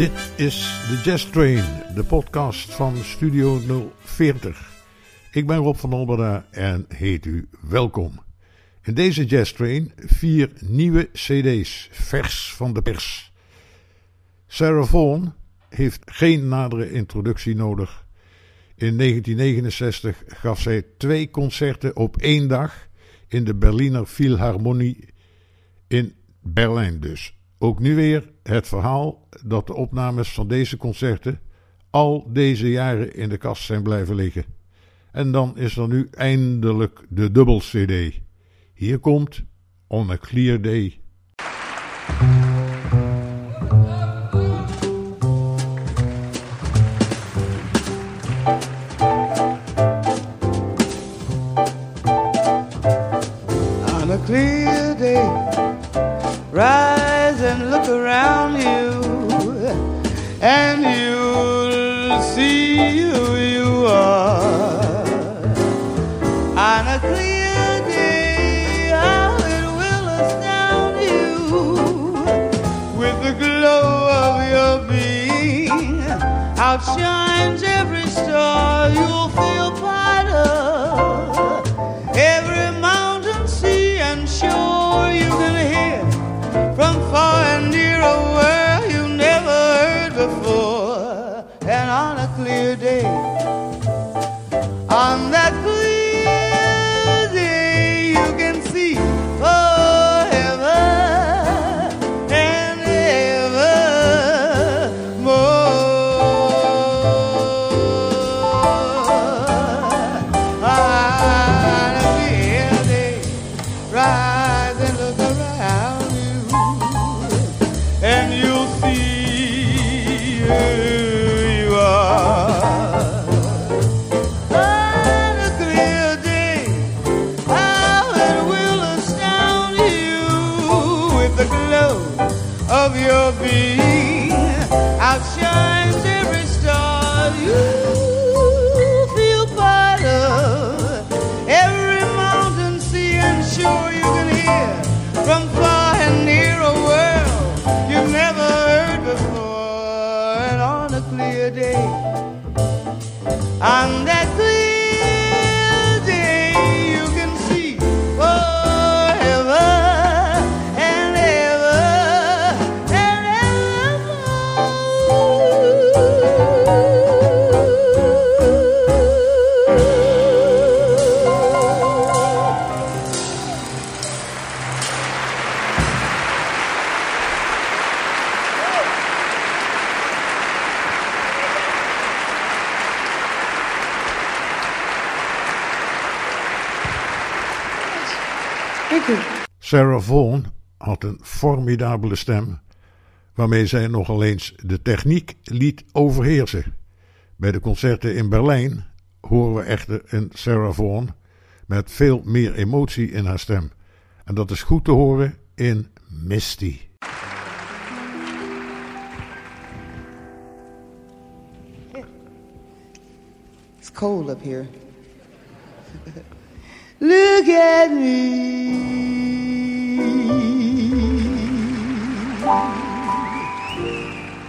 Dit is de Jazz Train, de podcast van Studio 040. Ik ben Rob van Olberda en heet u welkom. In deze Jazz Train vier nieuwe CD's, vers van de pers. Sarah Vaughan heeft geen nadere introductie nodig. In 1969 gaf zij twee concerten op één dag in de Berliner Philharmonie in Berlijn dus. Ook nu weer het verhaal dat de opnames van deze concerten al deze jaren in de kast zijn blijven liggen. En dan is er nu eindelijk de dubbel CD. Hier komt On a Clear Day. Around you, and you'll see who you are. On a clear day, how it will astound you with the glow of your being. Outshines every Sarah Vaughan had een formidabele stem, waarmee zij nogal eens de techniek liet overheersen. Bij de concerten in Berlijn horen we echter een Sarah Vaughan met veel meer emotie in haar stem. En dat is goed te horen in Misty. It's cold up here. Look at me.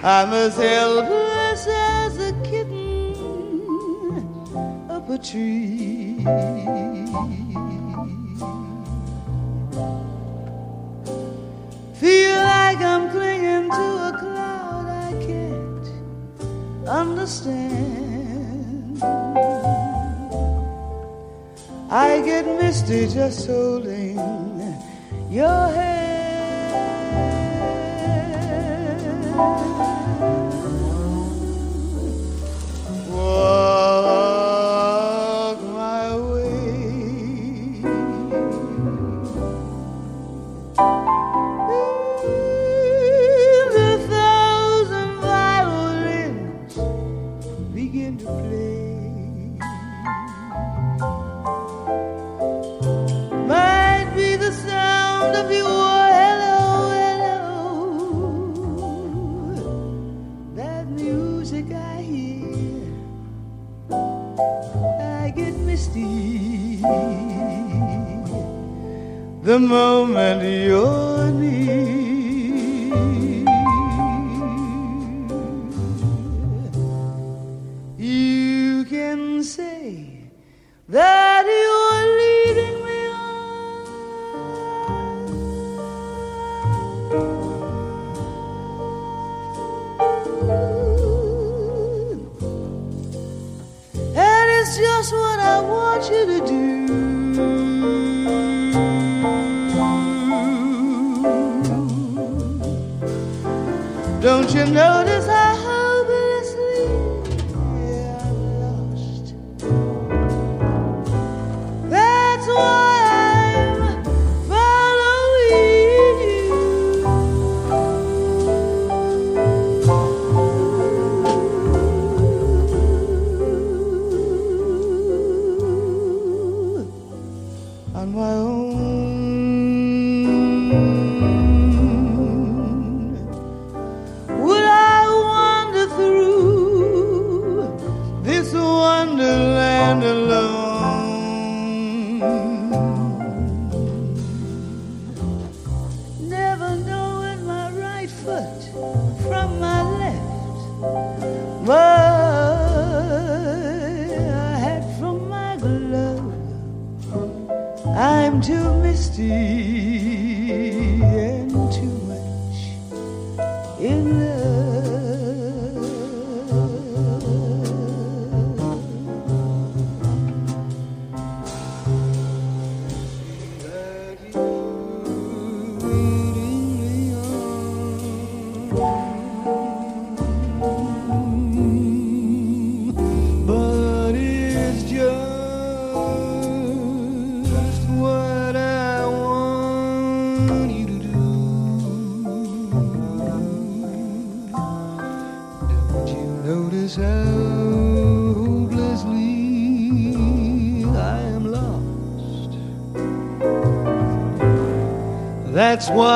I'm as helpless as a kitten up a tree. Feel like I'm clinging to a cloud I can't understand. I get misty just holding your hand. Walk wonderland that's what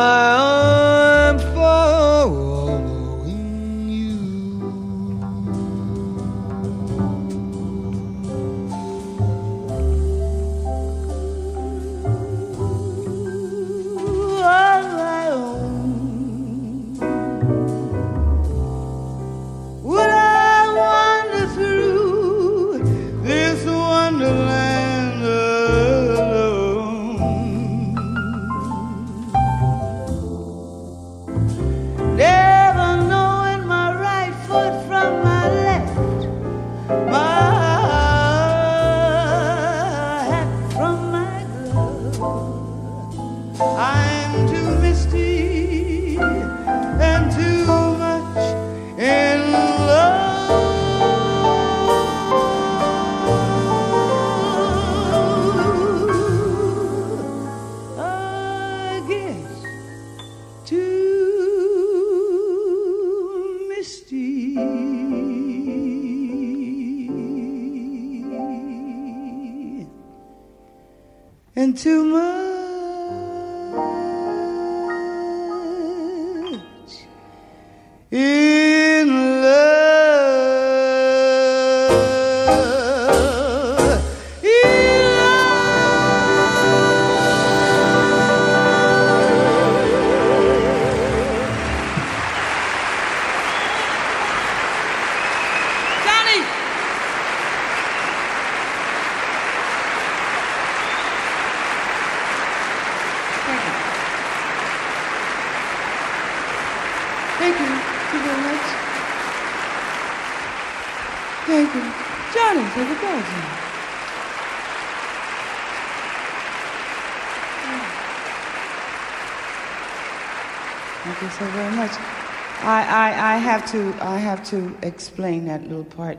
I, I, I have to I have to explain that little part.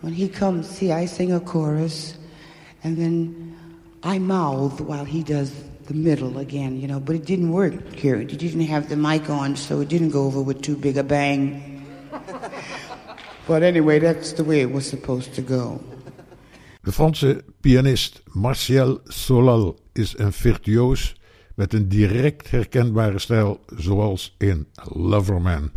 When he comes, see, I sing a chorus, and then I mouth while he does the middle again, you know. But it didn't work here. You didn't have the mic on, so it didn't go over with too big a bang. but anyway, that's the way it was supposed to go. De Franse pianist Martial Solal is een virtuoos met een direct herkenbare stijl zoals in Loverman.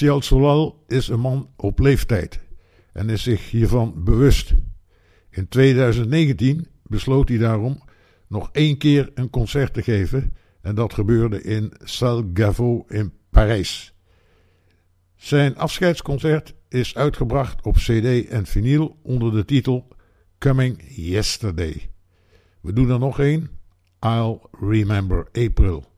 Martial Solal is een man op leeftijd en is zich hiervan bewust. In 2019 besloot hij daarom nog één keer een concert te geven en dat gebeurde in Salle Gaveau in Parijs. Zijn afscheidsconcert is uitgebracht op CD en vinyl onder de titel Coming Yesterday. We doen er nog één. I'll Remember April.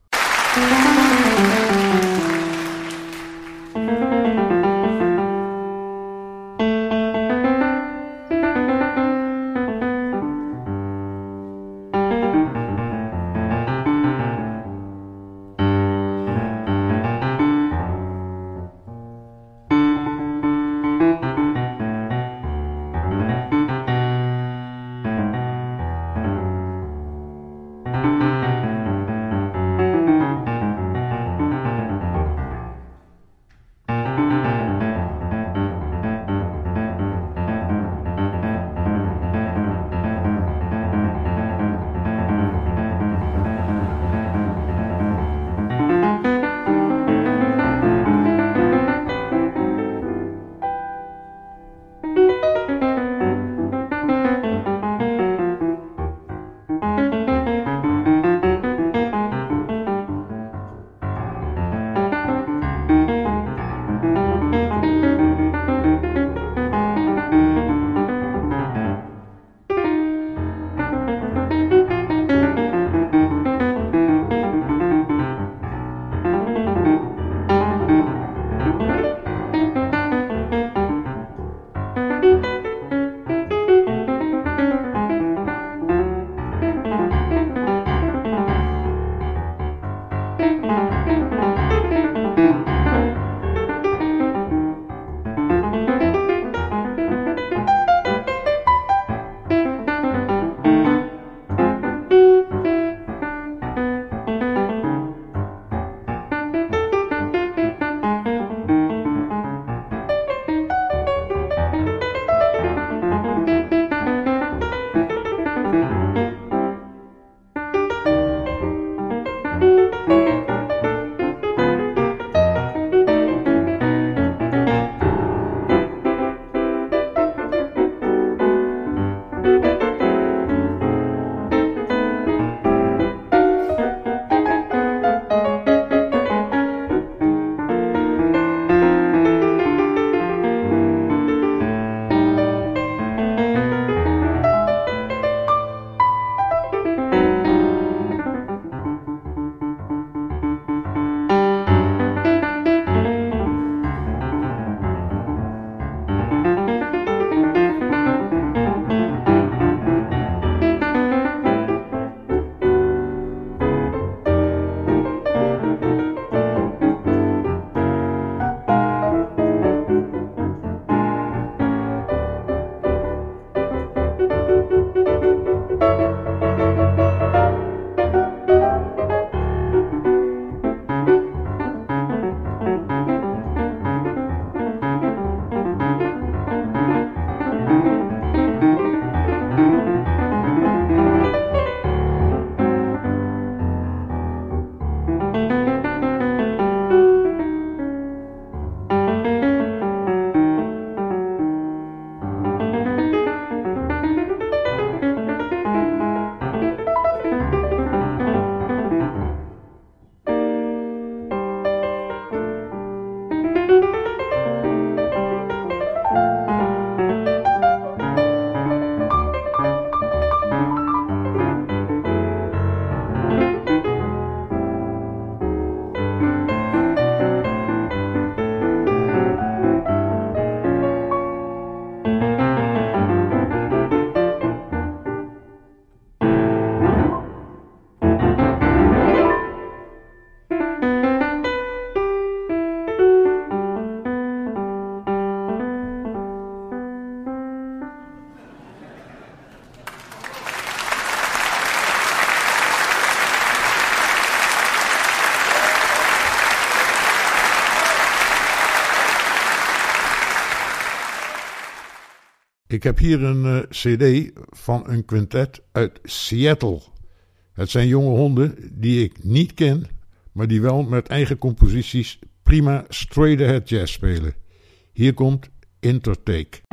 Ik heb hier een uh, CD van een quintet uit Seattle. Het zijn jonge honden die ik niet ken, maar die wel met eigen composities prima straight ahead jazz spelen. Hier komt Intertake.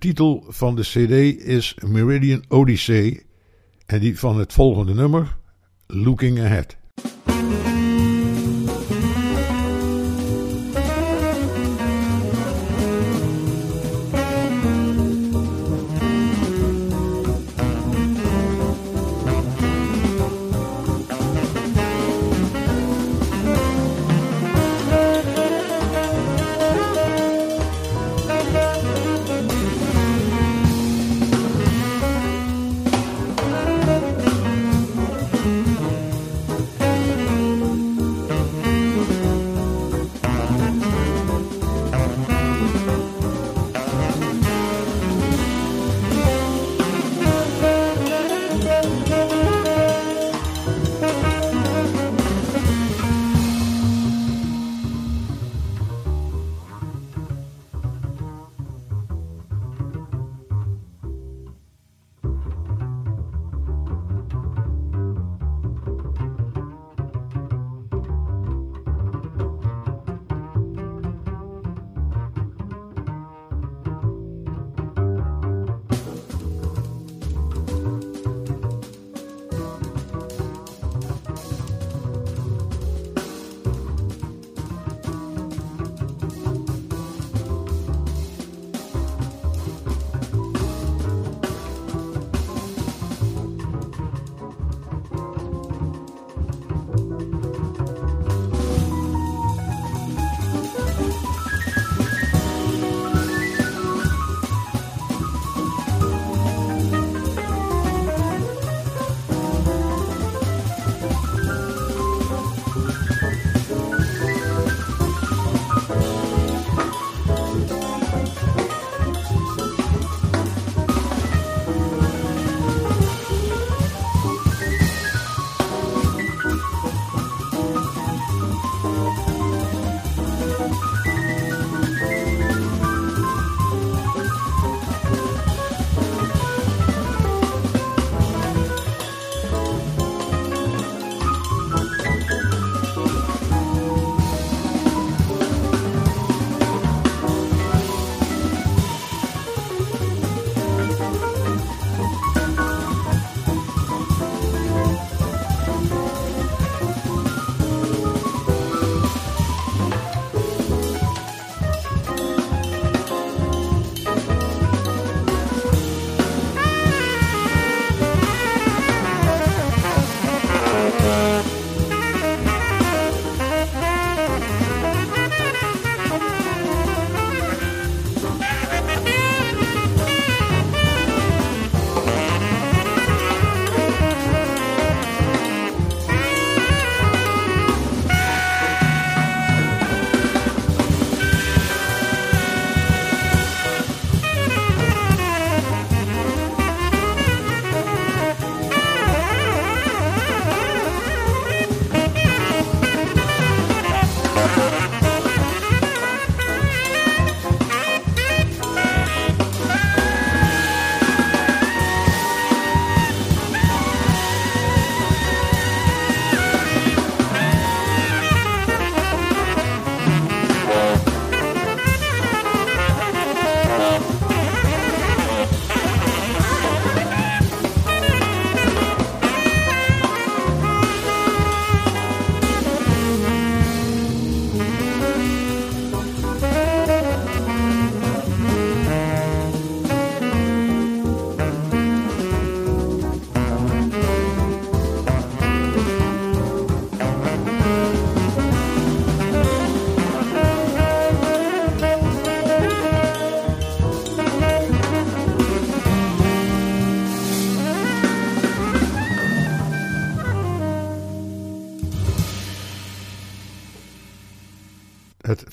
Titel van de CD is Meridian Odyssey en die van het volgende nummer, Looking Ahead.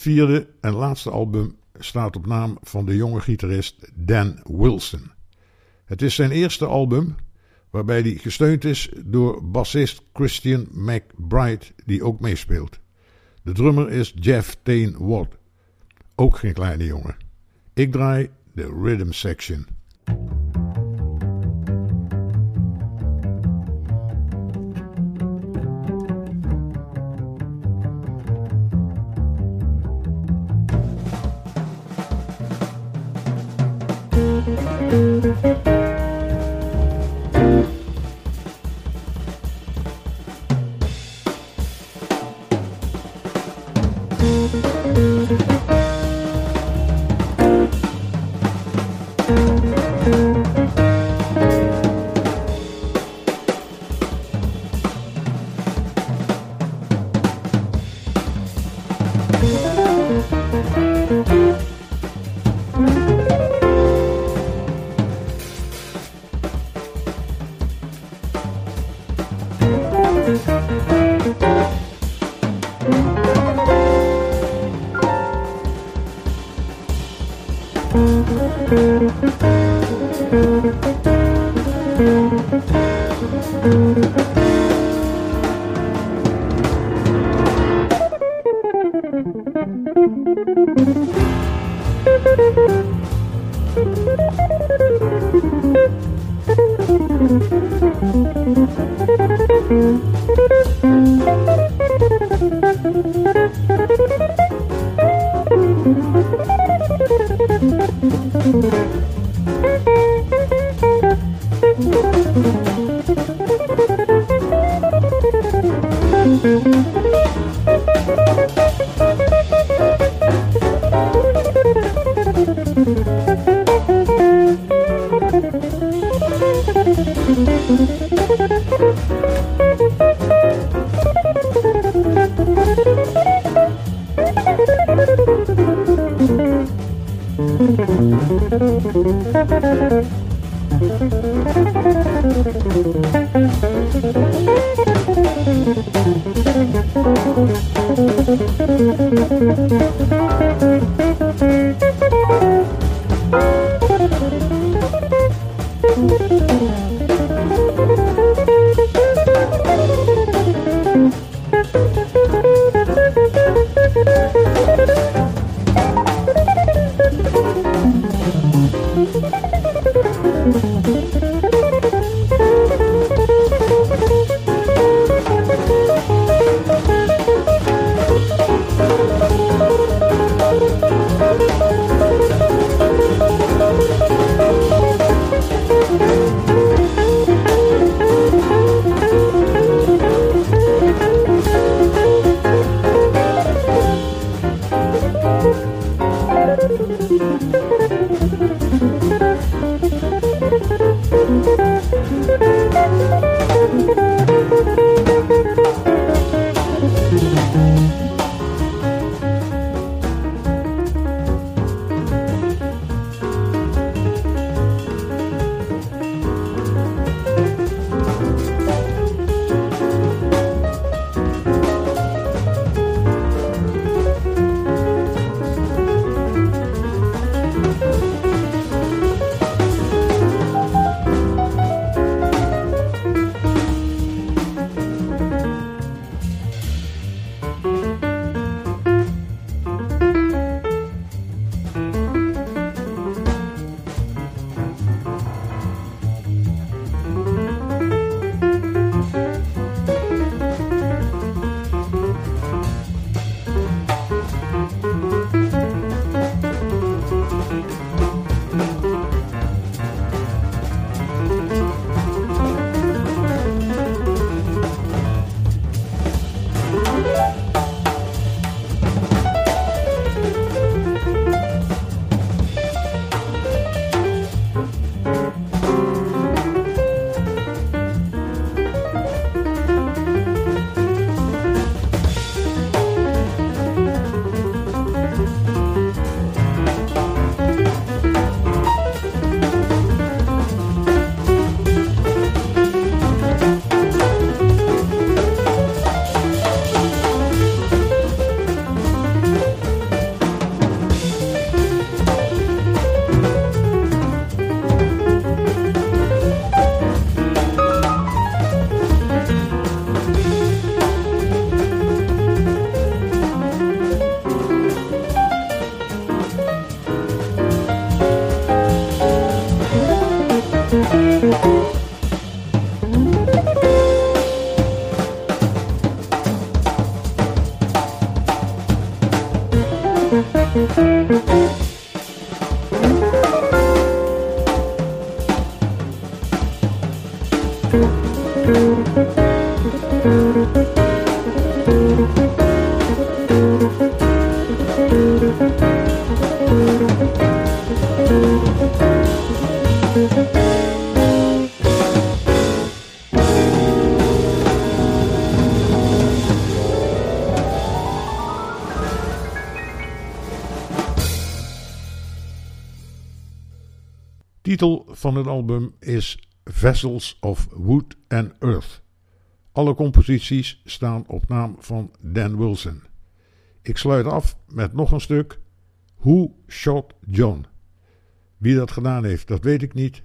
Vierde en laatste album staat op naam van de jonge gitarist Dan Wilson. Het is zijn eerste album waarbij hij gesteund is door bassist Christian McBride, die ook meespeelt. De drummer is Jeff Tain Watt, ook geen kleine jongen. Ik draai de rhythm section. Van het album is Vessels of Wood and Earth. Alle composities staan op naam van Dan Wilson. Ik sluit af met nog een stuk. Who Shot John? Wie dat gedaan heeft, dat weet ik niet.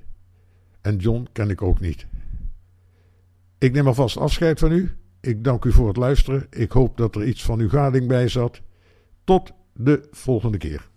En John ken ik ook niet. Ik neem alvast afscheid van u. Ik dank u voor het luisteren. Ik hoop dat er iets van uw gading bij zat. Tot de volgende keer.